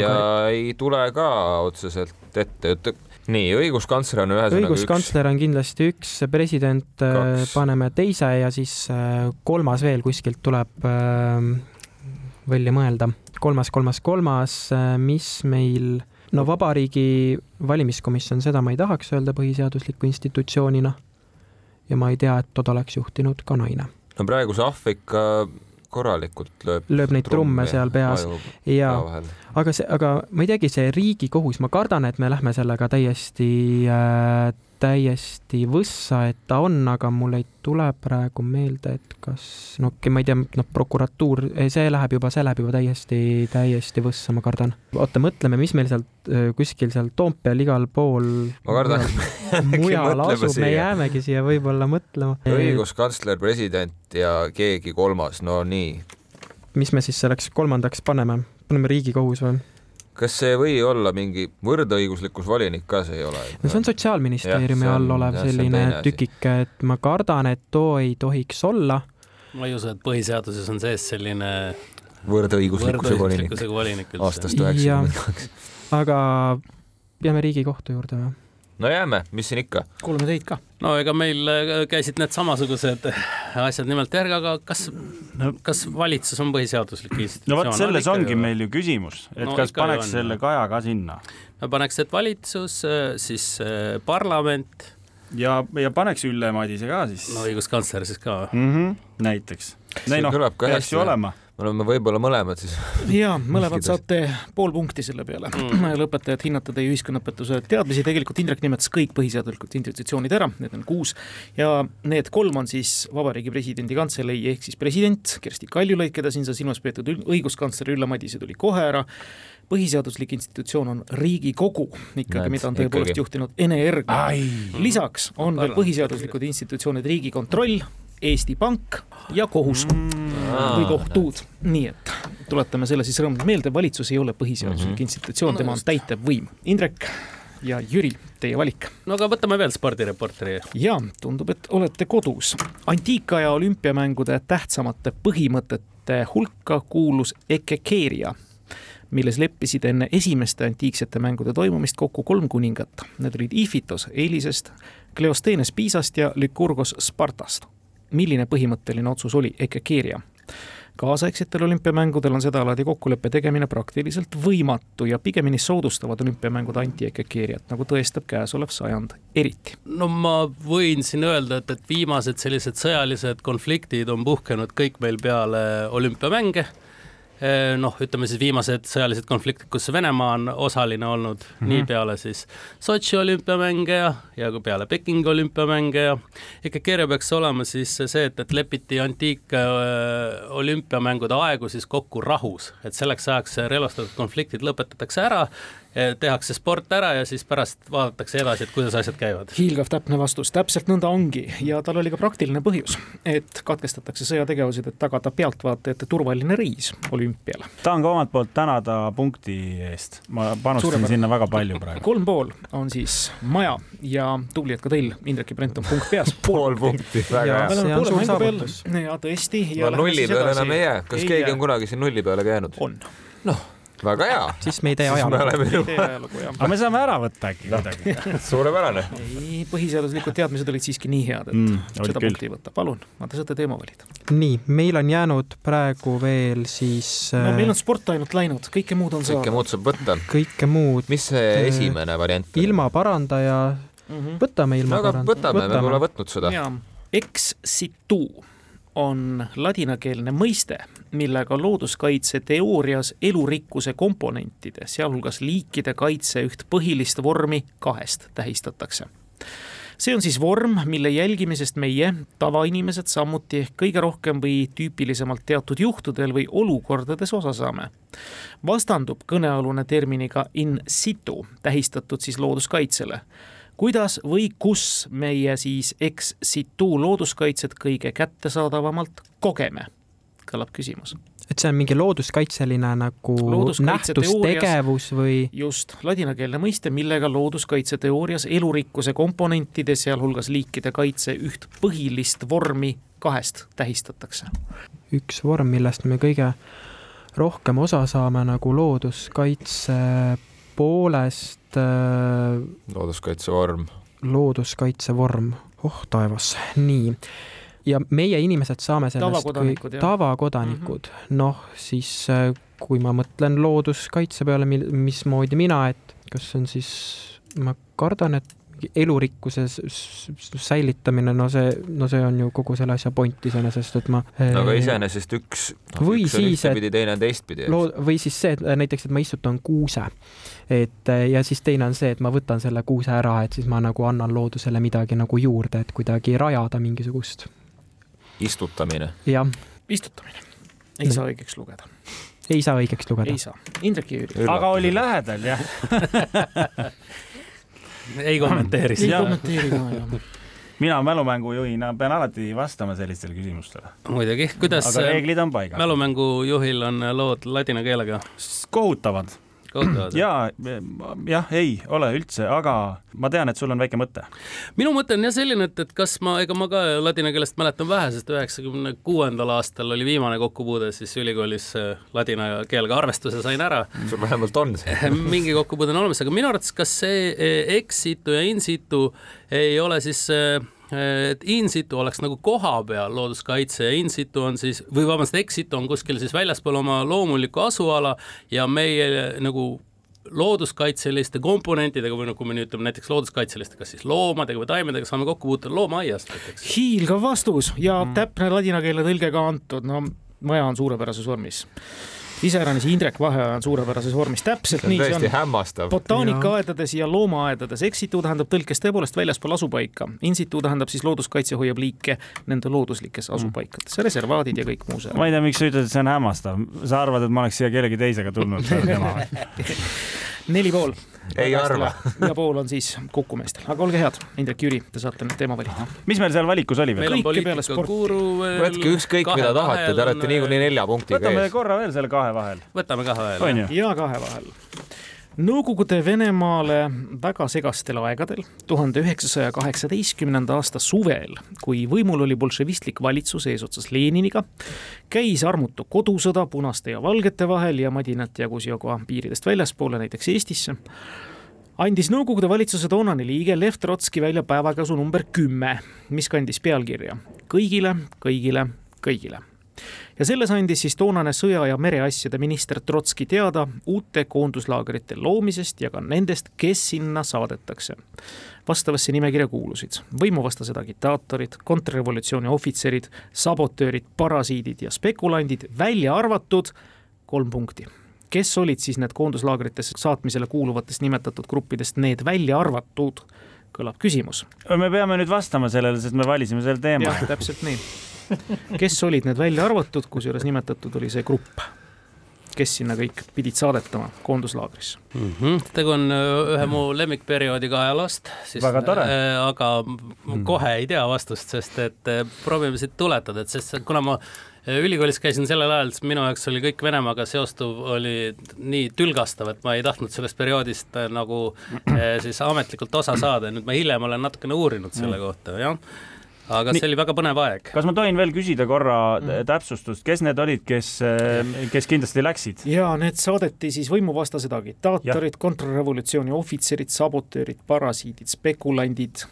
ja aga... ei tule ka otseselt ette, et nii, õiguskantsler on ühesõnaga õiguskantsler on kindlasti üks, president äh, Kaks. paneme teise ja siis kolmas veel kuskilt tuleb välja mõelda kolmas, kolmas, kolmas, äh, mis meil, no Vabariigi Valimiskomisjon, seda ma ei tahaks öelda põhiseadusliku institutsioonina. ja ma ei tea, et toda oleks juhtinud ka naine. no praegu see ikka korralikult lööb. lööb neid trumme seal peas ja, aga see, aga ma ei teagi, see Riigikohus, ma kardan, et me lähme sellega täiesti äh, täiesti võssa, et ta on, aga mul ei tule praegu meelde, et kas, no okei okay,, ma ei tea, noh, prokuratuur, see läheb juba, see läheb juba täiesti, täiesti võssa, ma kardan. oota, mõtleme, mis meil sealt kuskil seal Toompeal igal pool ma kardan, et me mujal asub, me jäämegi siia võib-olla mõtlema. õiguskantsler, president ja keegi kolmas, no nii. mis me siis selleks kolmandaks paneme? paneme Riigikohus või? Kas see ei või olla mingi võrdõiguslikkus volinik ka, see ei ole? no see on Sotsiaalministeeriumi all olev jah, selline tükike, et ma kardan, et too ei tohiks olla. ma ei usu, et põhiseaduses on sees selline võrdõiguslikkuse volinik, volinik aastast üheksakümmend kaks. aga peame Riigikohtu juurde või? No jääme, mis siin ikka. kuulame teid ka. no ega meil äh, käisid need samasugused asjad nimelt järgi, aga kas no., kas valitsus on põhiseaduslik institutsioon? no vot, selles no, ongi ju... meil ju küsimus, et no, kas paneks on, selle Kaja ka sinna? no paneks, et valitsus, äh, siis äh, parlament. ja, ja paneks Ülle Madise ka siis. no õiguskantsler siis ka mm. -hmm, näiteks. ei noh, peaks ju olema me oleme võib-olla mõlemad siis. ja mõlemad saate pool punkti selle peale. Mm.. lõpetajad hinnata teie ühiskonnaõpetuse teadmisi, tegelikult Indrek nimetas kõik põhiseaduslikud institutsioonid ära, need on kuus. Ja need kolm on siis Vabariigi Presidendi Kantselei ehk siis president Kersti Kaljulaid, keda siin sai silmas peetud, õiguskantsler Ülle Madise tuli kohe ära. Põhiseaduslik institutsioon on Riigikogu ikkagi, mida on tõepoolest juhtinud Ene Ergma. lisaks on veel põhiseaduslikud institutsioonid Riigikontroll, Eesti Pank ja kohus mm. või kohtud. nii et tuletame selle siis rõõmsalt meelde, valitsus ei ole põhiseaduslik mm -hmm. institutsioon, tema on täitevvõim. Indrek ja Jüri, teie valik. no aga võtame veel spordireporteri. ja tundub, et olete kodus. antiikaja olümpiamängude tähtsamate põhimõtete hulka kuulus ekekeeria milles leppisid enne esimeste antiiksete mängude toimumist kokku kolm kuningat. Need olid Ifitos Eilisest, Kleosteenes Piisast ja Lykurgos Spartast milline põhimõtteline otsus oli Ekekeeria? kaasaegsetel olümpiamängudel on sedalaadi kokkuleppe tegemine praktiliselt võimatu ja pigemini soodustavad olümpiamängud anti-Ekekeeriat, nagu tõestab käesolev sajand eriti. no ma võin siin öelda, et, et viimased sellised sõjalised konfliktid on puhkenud kõik meil peale olümpiamänge noh, ütleme siis viimased sõjalised konfliktid, kus Venemaa on osaline olnud mm, -hmm. nii peale siis Sotši olümpiamänge ja, ja ka peale Pekingi olümpiamänge ja ikka kirja peaks olema siis see, et, et lepiti antiikolümpiamängude aegu siis kokku rahus, et selleks ajaks relvastatud konfliktid lõpetatakse ära tehakse sport ära ja siis pärast vaadatakse edasi, et kuidas asjad käivad. hiilgav täpne vastus, täpselt nõnda ongi ja tal oli ka praktiline põhjus, et katkestatakse sõjategevused, et tagada pealtvaatajate turvaline reis olümpiale. tahan ka omalt poolt tänada punkti eest, ma panustasin sinna väga palju praegu. kolm pool on siis maja ja tubli, et ka teil, Indrek ja Brent on punkt peas. pool punkti, väga hea. see on suur saavutus. ja tõesti. no nulli peale enam ei jää, kas ei keegi on kunagi siin nulli peale ka jäänud? on. noh väga hea. siis me ei tee ajalugu. aga me saame ära võtta äkki kuidagi suurepärane. ei, põhiseaduslikud teadmised olid siiski nii head, et mm, seda punkti ei võta. palun, te saate teema valida. nii, meil on jäänud praegu veel siis no meil on sport ainult läinud, kõike muud on saanud. kõike muud saab võtta. kõike muud. mis see äh, esimene variant on? ilma parandaja mm, -hmm. võtame ilma no, parandaja. võtame, me pole võtnud seda. Ex situ on ladinakeelne mõiste, millega looduskaitse teoorias elurikkuse komponentide, sealhulgas liikide kaitse üht põhilist vormi kahest tähistatakse. see on siis vorm, mille jälgimisest meie, tavainimesed, samuti ehk kõige rohkem või tüüpilisemalt teatud juhtudel või olukordades osa saame. vastandub kõnealune terminiga in situ, tähistatud siis looduskaitsele kuidas või kus meie siis ex situ looduskaitset kõige kättesaadavamalt kogeme, kõlab küsimus et see on mingi looduskaitseline nagu nähtustegevus või? just, ladinakeelne mõiste, millega looduskaitseteoorias elurikkuse komponentide, sealhulgas liikide kaitse üht põhilist vormi kahest tähistatakse. üks vorm, millest me kõige rohkem osa saame nagu looduskaitse poolest äh,. looduskaitsevorm. looduskaitsevorm, oh taevas, nii. ja meie inimesed saame sellest tavakodanikud, tavakodanikud mm -hmm., noh siis äh, kui ma mõtlen looduskaitse peale, mismoodi mina, et kas see on siis, ma kardan, et elurikkuse säilitamine, no see, no see on ju kogu selle asja point iseenesest, et ma. no aga iseenesest üks no,, üks on ühtepidi, teine on teistpidi. või siis see, et näiteks, et ma istutan kuuse, et ja siis teine on see, et ma võtan selle kuuse ära, et siis ma nagu annan loodusele midagi nagu juurde, et kuidagi rajada mingisugust. istutamine. jah. istutamine, ei saa õigeks lugeda ei saa õigeks lugeda. ei saa. Indrek Jüri. aga oli lähedal, jah ei kommenteeri. ei kommenteeri ka, jah mina mälumängujuhina pean alati vastama sellistele küsimustele. muidugi, kuidas aga reeglid on paigas. mälumängujuhil on lood ladina keelega? kohutavad. Kohutavad. ja, jah, ei ole üldse, aga ma tean, et sul on väike mõte. minu mõte on jah selline, et, et kas ma, ega ma ka ladina keelest mäletan vähe, sest üheksakümne kuuendal aastal oli viimane kokkupuude siis ülikoolis äh, ladina keelega arvestuse sain ära. sul vähemalt on see mingi kokkupuude on olemas, aga minu arvates, kas see äh, ex situ ja in situ ei ole siis äh, et in situ oleks nagu kohapeal looduskaitse ja in situ on siis, või vabandust, ex situ on kuskil siis väljaspool oma loomulikku asuala ja meie nagu looduskaitseliste komponentidega või no kui me nüüd ütleme näiteks looduskaitseliste, kas siis loomadega või taimedega saame kokku puutuda loomaaiast näiteks. hiilgav vastus ja mm. täpne ladina keele tõlge ka antud, no maja on suurepärases vormis iseäranis Indrek Vaheoja on suurepärases vormis, täpselt nii see on. hämmastav. botaanikaaedades ja loomaaedades, exitu tähendab tõlkes tõepoolest väljaspool asupaika, in situ tähendab siis looduskaitse hoiab liike nende looduslikes mm. asupaikades, reservaadid ja kõik muu see. ma ei tea, miks sa ütled, et see on hämmastav, sa arvad, et ma oleks siia kellegi teisega tulnud tema neli pool. Ei arva. ja pool on siis Kuku meestel, aga olge head, Indrek, Jüri, te saate nüüd teema valida. mis meil seal valikus oli veel? kõike peale sporti. võtke ükskõik, mida tahate, te olete niikuinii nelja punktiga ees. võtame korra veel selle kahe vahel. võtame kahe vahel. ja kahe vahel Nõukogude Venemaale väga segastel aegadel, tuhande üheksasaja kaheksateistkümnenda aasta suvel, kui võimul oli bolševistlik valitsus eesotsas Leniniga, käis armutu kodusõda punaste ja valgete vahel ja madinat jagus juba piiridest väljaspoole, näiteks Eestisse, andis Nõukogude valitsuse toonane liige Lev Trotski välja päevakasu number kümme, mis kandis pealkirja Kõigile, kõigile, kõigile ja selles andis siis toonane sõja- ja mereasjade minister Trotski teada uute koonduslaagrite loomisest ja ka nendest, kes sinna saadetakse. vastavasse nimekirja kuulusid võimuvastased agitaatorid, kontrrevolutsiooni ohvitserid, sabotöörid, parasiidid ja spekulandid, välja arvatud kolm punkti kes olid siis need koonduslaagritesse saatmisele kuuluvatest nimetatud gruppidest need välja arvatud, kõlab küsimus. me peame nüüd vastama sellele, sest me valisime selle teema. jah, täpselt nii kes olid need välja arvatud, kusjuures nimetatud oli see grupp, kes sinna kõik pidid saadetama koonduslaagrisse mm. -hmm. tegu on ühe mu lemmikperioodiga ajaloost. väga tore äh,. aga mm. kohe ei tea vastust, sest et äh, proovime siit tuletada, et sest kuna ma ülikoolis käisin sellel ajal, siis minu jaoks oli kõik Venemaaga seostuv oli nii tülgastav, et ma ei tahtnud sellest perioodist äh, nagu äh, siis ametlikult osa saada nüüd ma hiljem olen natukene uurinud selle mm. kohta, jah aga Nii, see oli väga põnev aeg. kas ma tohin veel küsida korra mm. täpsustust, kes need olid, kes, äh, kes kindlasti läksid? ja need saadeti siis võimuvastased agitaatorid, kontrarevolutsiooni ohvitserid, sabotöörid, parasiidid, spekulandid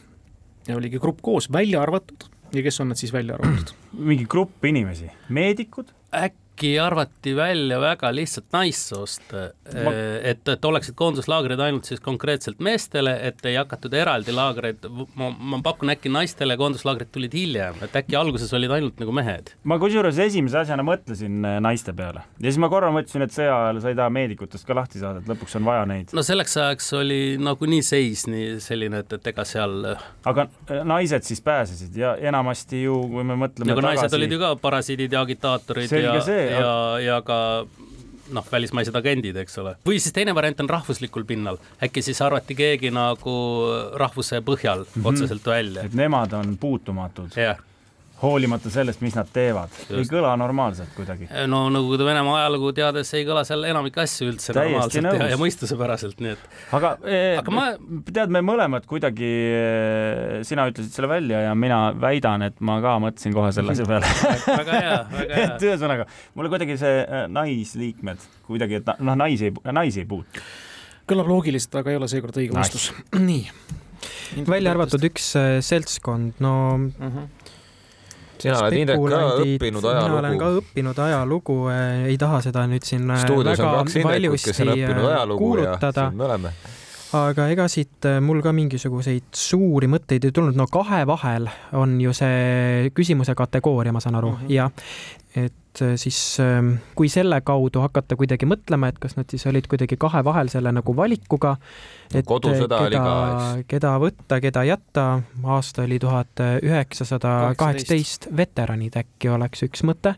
ja oligi grupp koos, välja arvatud ja kes on need siis välja arvatud? mingi grupp inimesi, meedikud? äkki äkki arvati välja väga lihtsalt naissoost ma..., et, et oleksid koonduslaagrid ainult siis konkreetselt meestele, et ei hakatud eraldi laagreid, ma, ma pakun, äkki naistele koonduslaagrid tulid hiljem, et äkki alguses olid ainult nagu mehed? ma kusjuures esimese asjana mõtlesin äh, naiste peale ja siis ma korra mõtlesin, et sõja ajal sa ei taha meedikutest ka lahti saada, et lõpuks on vaja neid. no selleks ajaks oli nagunii seis nii selline, et, et ega seal aga äh, naised siis pääsesid ja enamasti ju, kui me mõtleme aga naised olid ju ka parasiidid ja agitaatorid Selge ja see, ja, ja ka noh, välismaised agendid, eks ole. või siis teine variant on rahvuslikul pinnal, äkki siis arvati keegi nagu rahvuse põhjal mm -hmm. otseselt välja. et nemad on puutumatud. jah hoolimata sellest, mis nad teevad. ei kõla normaalselt kuidagi. no Nõukogude Venemaa ajalugu teades ei kõla seal enamik asju üldse Täiesti normaalselt nõus. ja, ja mõistusepäraselt, nii et. aga, eh, aga ma, tead, me mõlemad kuidagi, eh, sina ütlesid selle välja ja mina väidan, et ma ka mõtlesin kohe selle asja peale väga hea, väga hea. et ühesõnaga, mulle kuidagi see eh, naisliikmed kuidagi, et noh, naisi ei, naisi ei puutu. kõlab loogiliselt, aga ei ole seekord õige vastus. nii. välja arvatud üks seltskond, no uh mhm. -huh sina oled Indrek ka õppinud ajalugu. mina olen ka õppinud ajalugu, eh, ei taha seda nüüd siin eh, Stuudios väga valjusti eh, kuulutada. aga ega siit mul ka mingisuguseid suuri mõtteid ei tulnud, no kahe vahel on ju see küsimuse kategooria, ma saan aru uh, mhm. -huh. ja et siis kui selle kaudu hakata kuidagi mõtlema, et kas nad siis olid kuidagi kahe vahel selle nagu valikuga, et kodusõda keda, oli ka. keda võtta, keda jätta, aasta oli tuhat üheksasada kaheksateist, veteranid äkki oleks üks mõte.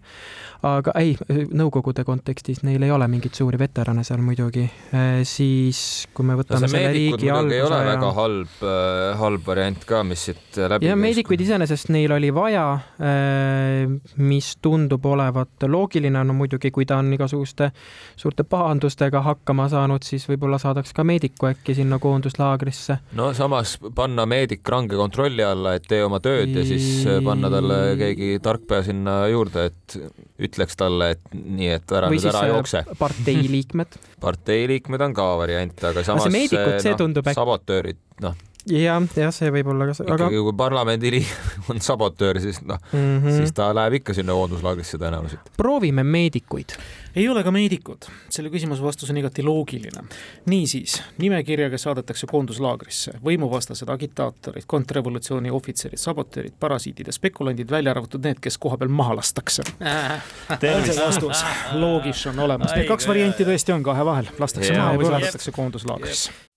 aga ei, Nõukogude kontekstis neil ei ole mingeid suuri veterane seal muidugi, äh, siis kui me võtame no selle riigi alguse. ei ole ja... väga halb, äh, halb variant ka, mis siit läbi ja meedikuid iseenesest neil oli vaja, äh, mis tundub olevat tunduvad loogiline, no muidugi, kui ta on igasuguste suurte pahandustega hakkama saanud, siis võib-olla saadaks ka meediku äkki sinna koonduslaagrisse. no samas panna meedik range kontrolli alla, et tee oma tööd ja siis panna talle keegi tarkpea sinna juurde, et ütleks talle, et nii, et ära Või nüüd ära äh, jookse. partei liikmed partei liikmed on ka variant, aga samas aga see meedikud, see no, tundub äkki sabotöörid, noh jah, jah, see võib olla ka see, aga. ikkagi, kui parlamendiliige on sabotöör, siis noh mm, -hmm. siis ta läheb ikka sinna koonduslaagrisse tõenäoliselt. proovime meedikuid. ei ole ka meedikud, selle küsimuse vastus on igati loogiline. niisiis, nimekirjaga saadetakse koonduslaagrisse võimuvastased agitaatorid, kontrrevolutsiooni ohvitserid, sabotöörid, parasiidid ja spekulandid, välja arvatud need, kes kohapeal maha lastakse äh.. on see vastus, loogis on olemas, need kaks varianti tõesti on kahe vahel, lastakse maha või saadetakse koonduslaagrisse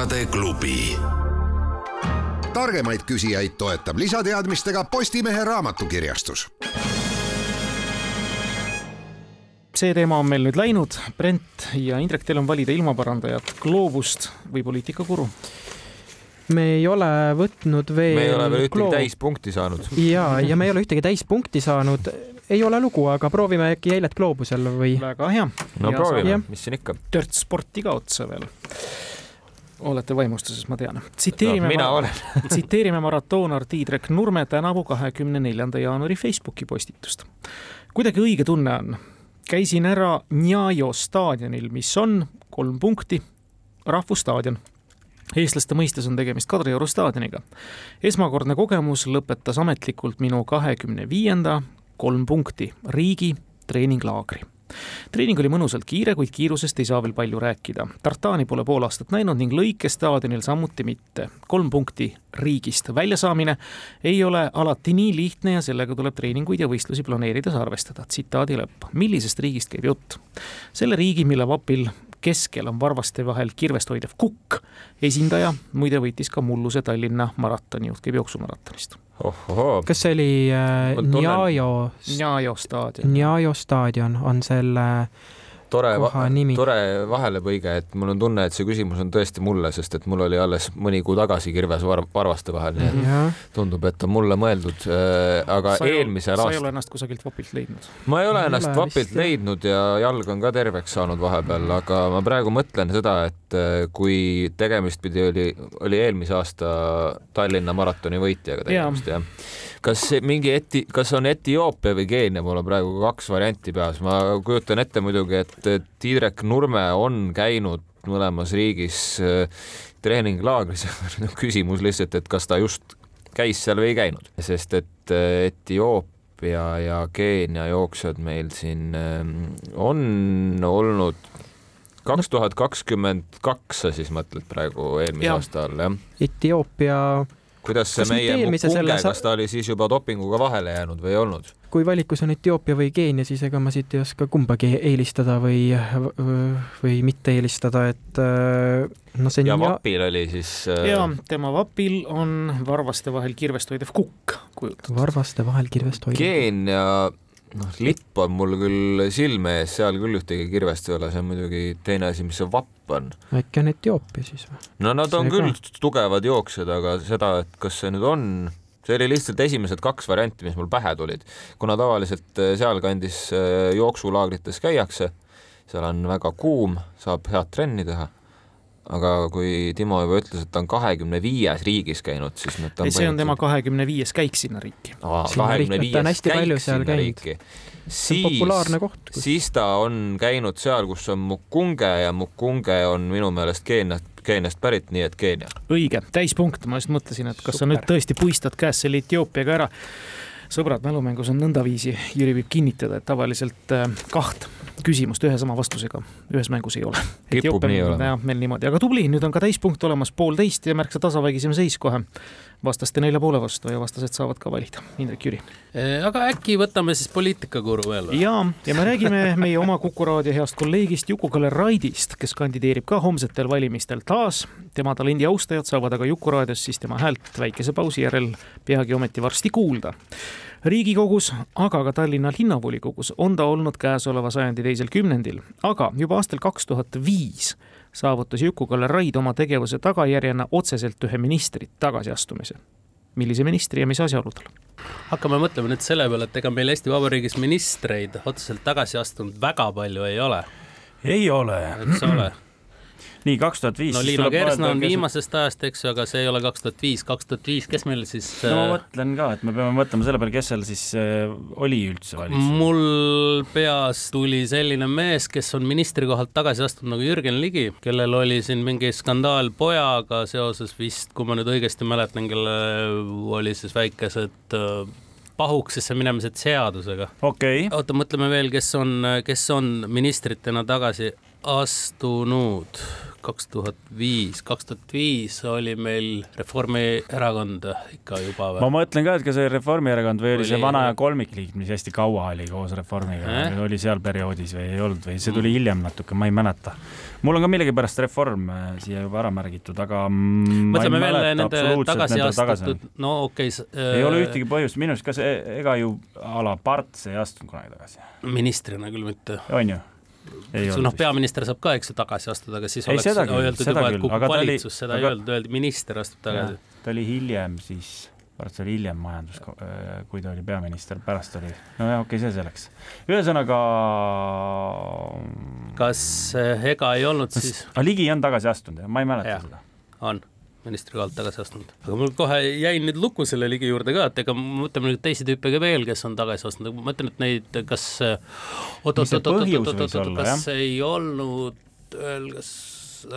tarkade klubi. targemaid küsijaid toetab lisateadmistega Postimehe raamatukirjastus see teema on meil nüüd läinud. Brent ja Indrek, teil on valida ilmaparandajat Gloobust või poliitikakuru me ei ole võtnud veel. me ei ole veel ühtegi täispunkti saanud. ja, ja me ei ole ühtegi täispunkti saanud. ei ole lugu, aga proovime äkki eilet Gloobusel või. väga hea. no ja proovime, mis siin ikka. törts sporti ka otsa veel olete vaimustuses, ma tean. tsiteerime no,, mina olen tsiteerime maratoonar Tiidrek Nurme tänavu kahekümne neljanda jaanuari Facebooki postitust. kuidagi õige tunne on. käisin ära Njajo staadionil, mis on kolm punkti, rahvusstaadion eestlaste mõistes on tegemist Kadrioru staadioniga. esmakordne kogemus lõpetas ametlikult minu kahekümne viienda kolm punkti riigi treeninglaagri treening oli mõnusalt kiire, kuid kiirusest ei saa veel palju rääkida. Tartani pole pool aastat näinud ning lõikestaadionil samuti mitte. kolm punkti riigist väljasaamine ei ole alati nii lihtne ja sellega tuleb treeninguid ja võistlusi planeerides arvestada. tsitaadi lõpp. millisest riigist käib jutt? selle riigi, mille vapil keskel on varvaste vahel kirvest hoidev kukk. esindaja muide võitis ka mulluse Tallinna maratoni, jutt käib jooksumaratonist kas see oli äh, Njajo? Njajo staadion. Njajo staadion on selle tore, tore vahelepõige, et mul on tunne, et see küsimus on tõesti mulle, sest et mul oli alles mõni kuu tagasi kirves var, varvaste vahel, nii et ja. tundub, et on mulle mõeldud äh,. aga sa eelmisel aastal. sa ei ole ennast kusagilt vapilt leidnud? ma ei ole ennast vapilt vist, leidnud ja jalg on ka terveks saanud vahepeal, aga ma praegu mõtlen seda, et äh, kui tegemist pidi oli, oli eelmise aasta Tallinna maratoni võitjaga tegemist jah ja kas mingi eti-, kas on Etioopia või Keenia, mul on praegu kaks varianti peas, ma kujutan ette muidugi, et Tiidrek Nurme on käinud mõlemas riigis äh, treeninglaagris küsimus lihtsalt, et kas ta just käis seal või ei käinud, sest et äh, Etioopia ja Keenia jooksjad meil siin äh, on olnud kaks tuhat kakskümmend kaks, sa siis mõtled praegu eelmise ja. aasta all, jah? Etioopia kuidas see kas meie Mukunge selle... kas ta oli siis juba dopinguga vahele jäänud või ei olnud? kui valikus on Etioopia või Keenia, siis ega ma siit ei oska kumbagi eelistada või, või mitte eelistada, et noh, see ja vapil oli siis äh... ja tema vapil on varvaste vahel kirvest hoidev kukk kujutatud. varvaste vahel kirvest hoidev. Keenia noh, lipp on mul küll silme ees, seal küll ühtegi kirvest ei ole, see on muidugi teine asi, mis see vapp on. äkki on Etioopia siis või? no nad on see küll ka. tugevad jooksjad, aga seda, et kas see nüüd on, see oli lihtsalt esimesed kaks varianti, mis mul pähe tulid, kuna tavaliselt eh, sealkandis eh, jooksulaagrites käiakse, seal on väga kuum, saab head trenni teha aga kui Timo juba ütles, et ta on kahekümne viies riigis käinud, siis nüüd ta on ei, see on tema kahekümne viis käik sinna riiki. kahekümne viies käik sinna riiki. siis, siis ta on käinud seal, kus on Mukunge ja Mukunge on minu meelest Keeniast, Keeniast pärit, nii et Keenia. õige, täispunkt, ma just mõtlesin, et kas Super. sa nüüd tõesti puistad käest selle Etioopiaga ära sõbrad, mälumängus on nõndaviisi, Jüri võib kinnitada, et tavaliselt äh, kaht küsimust ühe sama vastusega ühes mängus ei ole. kipub nii olema. jah, meil niimoodi, aga tubli, nüüd on ka täispunkt olemas, poolteist ja märksa tasavägisem seis kohe vastaste nelja poole vastu ja vastased saavad ka valida. Indrek Jüri. Aga äkki võtame siis poliitikakuru veel või? ja, ja me räägime meie oma Kuku raadio heast kolleegist Juku-Kalle Raidist, kes kandideerib ka homsetel valimistel taas. tema talendi austajad saavad aga Juku raadios siis tema häält väikese pausi järel peagi ometi varsti kuulda riigikogus, aga ka Tallinna linnavolikogus on ta olnud käesoleva sajandi teisel kümnendil, aga juba aastal kaks tuhat viis saavutas Juku-Kalle Raid oma tegevuse tagajärjena otseselt ühe ministri tagasiastumise. millise ministri ja mis asjaoludel? hakkame mõtlema nüüd selle peale, et ega meil Eesti Vabariigis ministreid otseselt tagasi astunud väga palju ei ole. ei ole. eks ole nii, kaks tuhat viis. no Liina Kersna on viimasest ajast, eks ju, aga see ei ole kaks tuhat viis, kaks tuhat viis, kes meil siis no ma äh, mõtlen ka, et me peame mõtlema selle peale, kes seal siis äh, oli üldse valitsuses. mul peas tuli selline mees, kes on ministrikohalt tagasi astunud nagu Jürgen Ligi, kellel oli siin mingi skandaal pojaga seoses vist, kui ma nüüd õigesti mäletan, kelle oli siis väikesed äh, pahuksesse minemised seadusega. okei okay.. oota, mõtleme veel, kes on, kes on ministritena tagasi astunud kaks tuhat viis, kaks tuhat viis oli meil Reformierakond ikka juba või? ma mõtlen ka, et kas see Reformierakond või oli, oli see vana aja kolmikliit, mis hästi kaua oli koos Reformiga äh?, oli seal perioodis või ei olnud või see tuli mm. hiljem natuke, ma ei mäleta. mul on ka millegipärast Reform äh, siia juba ära märgitud, aga mõtleme veel nende tagasi astutud, no okei okay, äh.... ei ole ühtegi põhjust, minu arust ka see, ega ju a la Parts ei astunud kunagi tagasi. ministrina küll mitte. on ju? Noh, peaminister saab ka, eks ju, tagasi astuda, aga siis ei, oleks seda küll, öeldud seda juba, et kukub valitsus, seda aga... ei öeldud, öeldi minister astub tagasi. ta oli hiljem siis, pärast oli hiljem majandus, äh, kui ta oli peaminister, pärast oli, no jah, okei okay,, see selleks. ühesõnaga. kas äh, ega ei olnud siis? Ligi on tagasi astunud, ma ei mäleta ja, seda. on ministri kohalt tagasi astunud. aga mul kohe jäin nüüd lukku selle ligi juurde ka, et ega mõtleme nüüd teisi tüüpe ka veel, kes on tagasi astunud, ma mõtlen, et neid, kas oot-oot-oot-oot-oot-oot, kas ei olnud, kas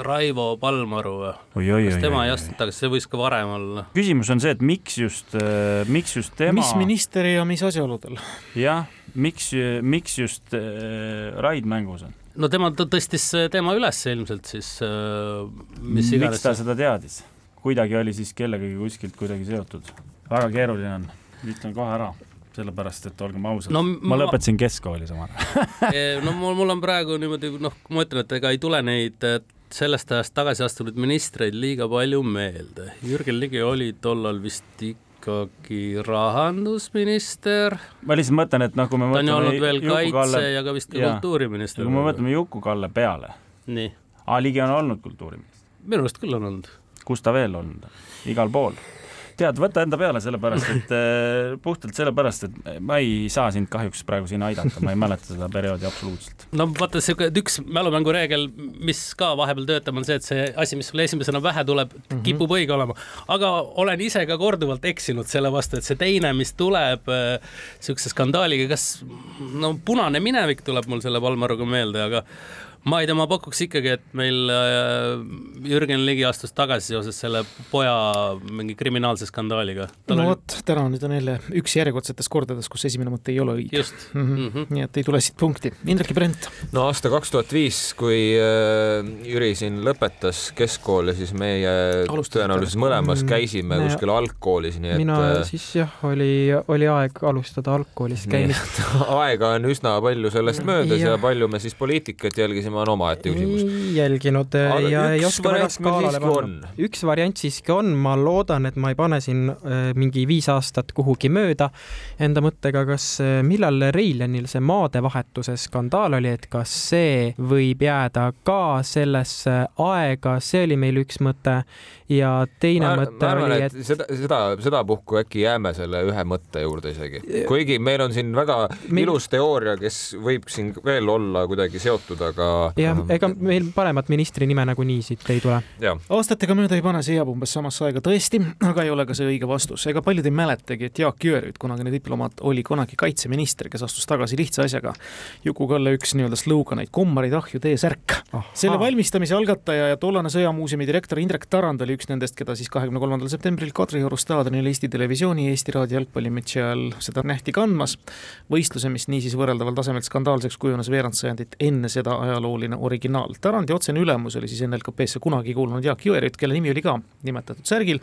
Raivo Palmaru või? kas tema ei astunud tagasi, see võis ka varem olla. küsimus on see, et miks just, äh, miks just tema mis minister ja mis asjaoludel? jah, miks, miks just äh, Raid mängus on? no tema tõstis teema üles ilmselt siis äh,, mis iganes. miks ta seda teadis? Kuidagi oli siis kellegagi kuskilt kuidagi seotud. väga keeruline on, ütlen kohe ära sellepärast, et olgem ausad no,, ma lõpetasin keskkooli samal ajal no mul, mul on praegu niimoodi, noh, ma ütlen, et ega ei tule neid sellest ajast tagasi astunud ministreid liiga palju meelde. Jürgen Ligi oli tollal vist ikkagi rahandusminister. ma lihtsalt mõtlen, et noh, kui me ta on ju olnud veel kaitse ja ka vist ka kultuuriminister. kui me mõtleme Juku-Kalle peale. nii. aa, Ligi on olnud kultuuriminister? minu arust küll on olnud kus ta veel on, igal pool tead, võta enda peale, sellepärast et äh, puhtalt sellepärast, et ma ei saa sind kahjuks praegu siin aidata, ma ei mäleta seda perioodi absoluutselt. no vaata, sihuke üks mälumängureegel, mis ka vahepeal töötab, on see, et see asi, mis sulle esimesena pähe tuleb mm, -hmm. kipub õige olema. aga olen ise ka korduvalt eksinud selle vastu, et see teine, mis tuleb äh, sihukese skandaaliga, kas no punane minevik tuleb mul selle Valmaruga meelde, aga ma ei tea, ma pakuks ikkagi, et meil äh, Jürgen Ligi astus tagasi seoses selle poja mingi kriminaalse skandaaliga. no vot, täna nüüd on jälle üks järjekordsetest kordadest, kus esimene mõte ei ole õige. just mm. -hmm. Mm -hmm. nii et ei tule siit punkti. Indrek ja Brent. no aasta kaks tuhat viis, kui äh, Jüri siin lõpetas keskkooli, siis meie Alustada tõenäoliselt mõlemas mm, käisime mm, kuskil algkoolis, nii et. mina äh, siis jah, oli, oli aeg alustada algkoolis käimist aega on üsna palju sellest möödas ja, ja palju me siis poliitikat jälgisime jälgima on omaette küsimus. jälginud äh, Aga ja ei oska väga skaalale panna. üks variant siiski on, ma loodan, et ma ei pane siin äh, mingi viis aastat kuhugi mööda enda mõttega, kas, äh, millal Reiljanil see maadevahetuse skandaal oli, et kas see võib jääda ka sellesse aega, see oli meil üks mõte ja teine ma, mõte ma arvan, oli, et seda, seda, sedapuhku äkki jääme selle ühe mõtte juurde isegi, kuigi meil on siin väga meil... ilus teooria, kes võib siin veel olla kuidagi seotud, aga jah, ega meil paremat ministri nime nagunii siit ei tule. aastatega mööda ei pane, see jääb umbes samasse aega tõesti, aga ei ole ka see õige vastus. ega paljud ei mäletagi, et Jaak Jõerüüt, kunagine diplomaat, oli kunagi kaitseminister, kes astus tagasi lihtsa asjaga. Juku-Kalle üks nii-öelda sloganeid, kommarid ahju, tee särk. selle valmistamise algataja ja tollane Sõjamuuseumi direktor Indrek Tarand oli üks nendest, keda siis kahekümne kolmandal septembril Kadrioru staadionil Eesti Televisiooni Eesti Raadio jalgpallimatši ajal seda nähti kandmas. võistluse, mis niisiis võrreldaval tasemel skandaalseks kujunes veerand sajandit enne seda ajaloo ajalooline originaal. Tarandi otsene ülemus oli siis NLKP-sse kunagi kuulunud Jaak Jõerüüt, kelle nimi oli ka nimetatud särgil.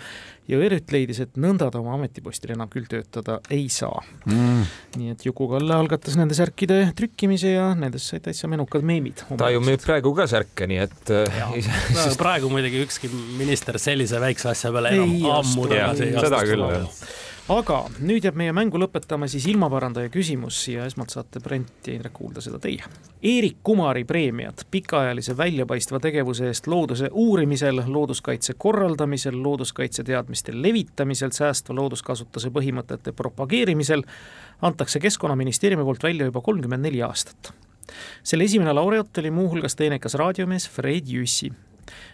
Jõerüüt leidis, et nõnda ta oma ametipostil enam küll töötada ei saa mm.. nii et Juku-Kalle algatas nende särkide trükkimise ja nendest said täitsa menukad meemid. ta ju müüb praegu ka särke, nii et. No, praegu muidugi ükski minister sellise väikse asja peale enam ammu tagasi ei astu. seda küll, jah aga nüüd jääb meie mängu lõpetama siis ilmaparandaja küsimus ja esmalt saate Brent ja Indrek kuulda seda teie. Eerik Kumari preemiad pikaajalise väljapaistva tegevuse eest looduse uurimisel, looduskaitse korraldamisel, looduskaitse teadmiste levitamisel, säästva looduskasutuse põhimõtete propageerimisel antakse Keskkonnaministeeriumi poolt välja juba kolmkümmend neli aastat selle esimene laureaat oli muuhulgas teenekas raadiomees Fred Jüssi.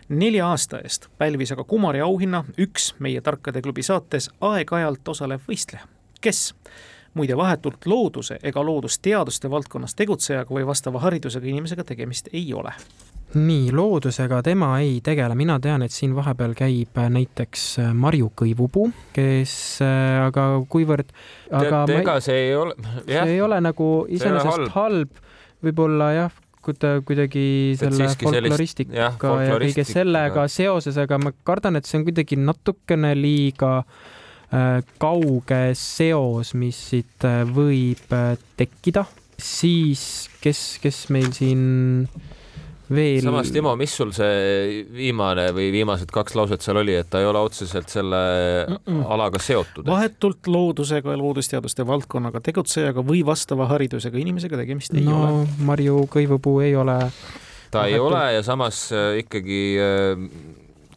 Nelja aasta eest pälvis aga Kumari auhinna üks meie Tarkade klubi saates aeg-ajalt osalev võistleja, kes? Muide vahetult looduse ega loodusteaduste valdkonnas tegutsejaga või vastava haridusega inimesega tegemist ei ole. Nii, loodusega tema ei tegele, mina tean, et siin vahepeal käib näiteks Marju Kõivupuu, kes aga kuivõrd aga Tead, ega see ei ole, see ei ole nagu iseenesest halb, halb. Võib-olla jah, kuida-, kuidagi selle folkloristika ja kõige sellega seoses, aga ma kardan, et see on kuidagi natukene liiga äh, kauge seos, mis siit äh, võib äh, tekkida. siis, kes, kes meil siin veel. samas, Timo, mis sul see viimane või viimased kaks lauset seal oli, et ta ei ole otseselt selle mm -mm. alaga seotud? vahetult loodusega ja loodusteaduste valdkonnaga tegutsejaga või vastava haridusega inimesega tegemist ei no, ole. Marju Kõivupuu ei ole. ta vahetult... ei ole ja samas äh, ikkagi äh,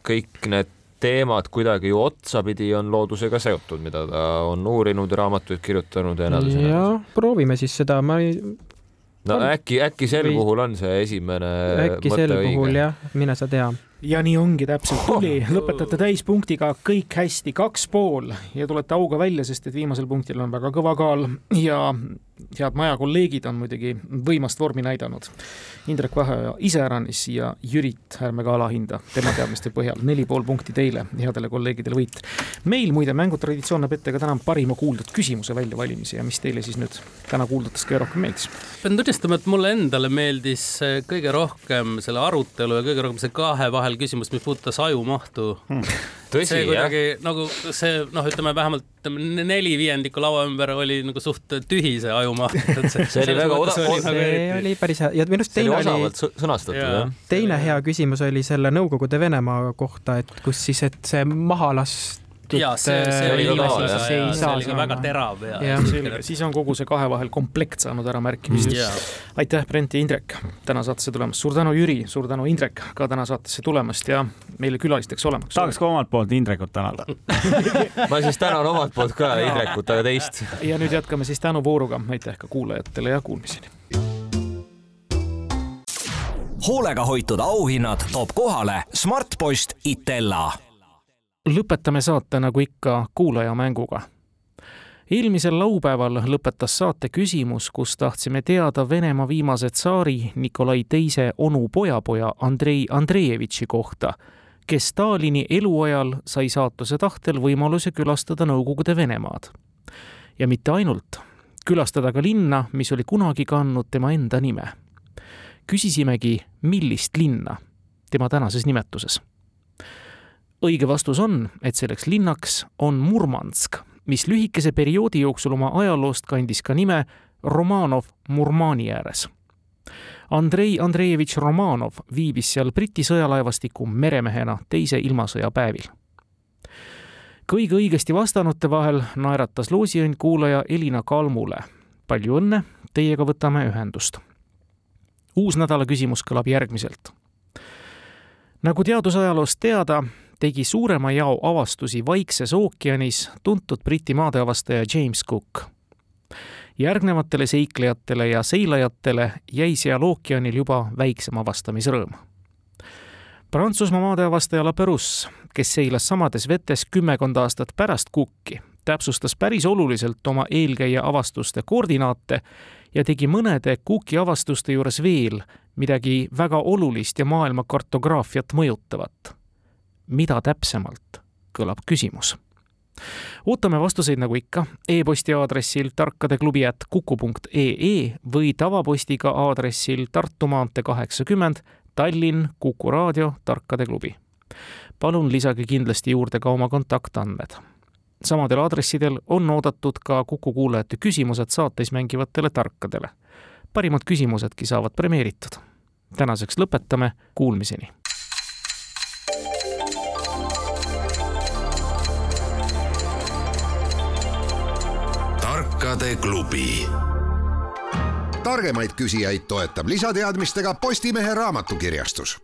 kõik need teemad kuidagi ju otsapidi on loodusega seotud, mida ta on uurinud, raamatuid kirjutanud ja nii edasi. jah, proovime siis seda, ma ei no on. äkki, äkki sel või... puhul on see esimene äkki sel õige. puhul jah, mine sa tea. ja nii ongi täpselt, tuli, lõpetate täispunktiga kõik hästi, kaks pool ja tulete auga välja, sest et viimasel punktil on väga kõva kaal ja head maja kolleegid on muidugi võimast vormi näidanud. Indrek Vaheoja iseäranis ja Jürit ärme ka alahinda tema teadmiste põhjal. neli pool punkti teile, headele kolleegidele võit. meil muide mängutraditsioon näeb ette ka täna parima kuuldud küsimuse väljavalimise ja mis teile siis nüüd täna kuuldutest kõige rohkem meeldis? pean tunnistama, et mulle endale meeldis kõige rohkem selle arutelu ja kõige rohkem see kahe vahel küsimus, mis puudutas ajumahtu hmm tõsi, see kuidagi jah. nagu see noh, ütleme vähemalt ütleme neli viiendikku laua ümber oli nagu suht tühi see ajumaht. see, see oli väga odav, see nagu... oli päris hea ja minu arust teine oli. sõnastatud jah. teine hea küsimus oli selle Nõukogude Venemaa kohta, et kus siis, et see maha lasta tehtud. ja see, see oli ei saa. see oli ka väga terav ja, ja. selge, siis on kogu see kahe vahel komplekt saanud ära märkimist mm.. aitäh, Brent ja Indrek, täna saatesse tulemast, suur tänu, Jüri, suur tänu, Indrek, ka täna saatesse tulemast ja meile külalisteks olemaks. tahaks ka omalt poolt Indrekut tänada ma siis tänan omalt poolt ka Indrekut, aga teist. ja nüüd jätkame siis tänuvooruga, aitäh ka kuulajatele ja kuulmiseni hoolega hoitud auhinnad toob kohale Smartpost Itella lõpetame saate nagu ikka kuulajamänguga. eelmisel laupäeval lõpetas saate küsimus, kus tahtsime teada Venemaa viimase tsaari Nikolai Teise onu pojapoja Andrei Andreevitši kohta, kes Stalini eluajal sai saatuse tahtel võimaluse külastada Nõukogude Venemaad. ja mitte ainult, külastada ka linna, mis oli kunagi kandnud tema enda nime. küsisimegi, millist linna tema tänases nimetuses õige vastus on, et selleks linnaks on Murmansk, mis lühikese perioodi jooksul oma ajaloost kandis ka nime Romanov Murmani ääres. Andrei Andreevitš Romanov viibis seal Briti sõjalaevastiku meremehena teise ilmasõja päevil. kõige õigesti vastanute vahel naeratas loosiõnn kuulaja Elina Kalmule. palju õnne, teiega võtame ühendust. uus nädala küsimus kõlab järgmiselt. nagu teadusajaloost teada, tegi suurema jao avastusi Vaikses ookeanis tuntud Briti maadeavastaja James Cook. järgnevatele seiklejatele ja seilajatele jäi seal ookeanil juba väiksem avastamisrõõm. Prantsusmaa maadeavastaja Laperus, kes seilas samades vetes kümmekond aastat pärast Cooki, täpsustas päris oluliselt oma eelkäija avastuste koordinaate ja tegi mõnede Cooki avastuste juures veel midagi väga olulist ja maailma kartograafiat mõjutavat mida täpsemalt, kõlab küsimus. ootame vastuseid nagu ikka e-posti aadressil tarkadeklubi at kuku punkt ee või tavapostiga aadressil Tartu maantee kaheksakümmend, Tallinn, Kuku raadio, Tarkade klubi. palun lisage kindlasti juurde ka oma kontaktandmed samadel aadressidel on oodatud ka Kuku kuulajate küsimused saates mängivatele tarkadele. parimad küsimusedki saavad premeeritud. tänaseks lõpetame, kuulmiseni tarkade klubi. targemaid küsijaid toetab lisateadmistega Postimehe raamatukirjastus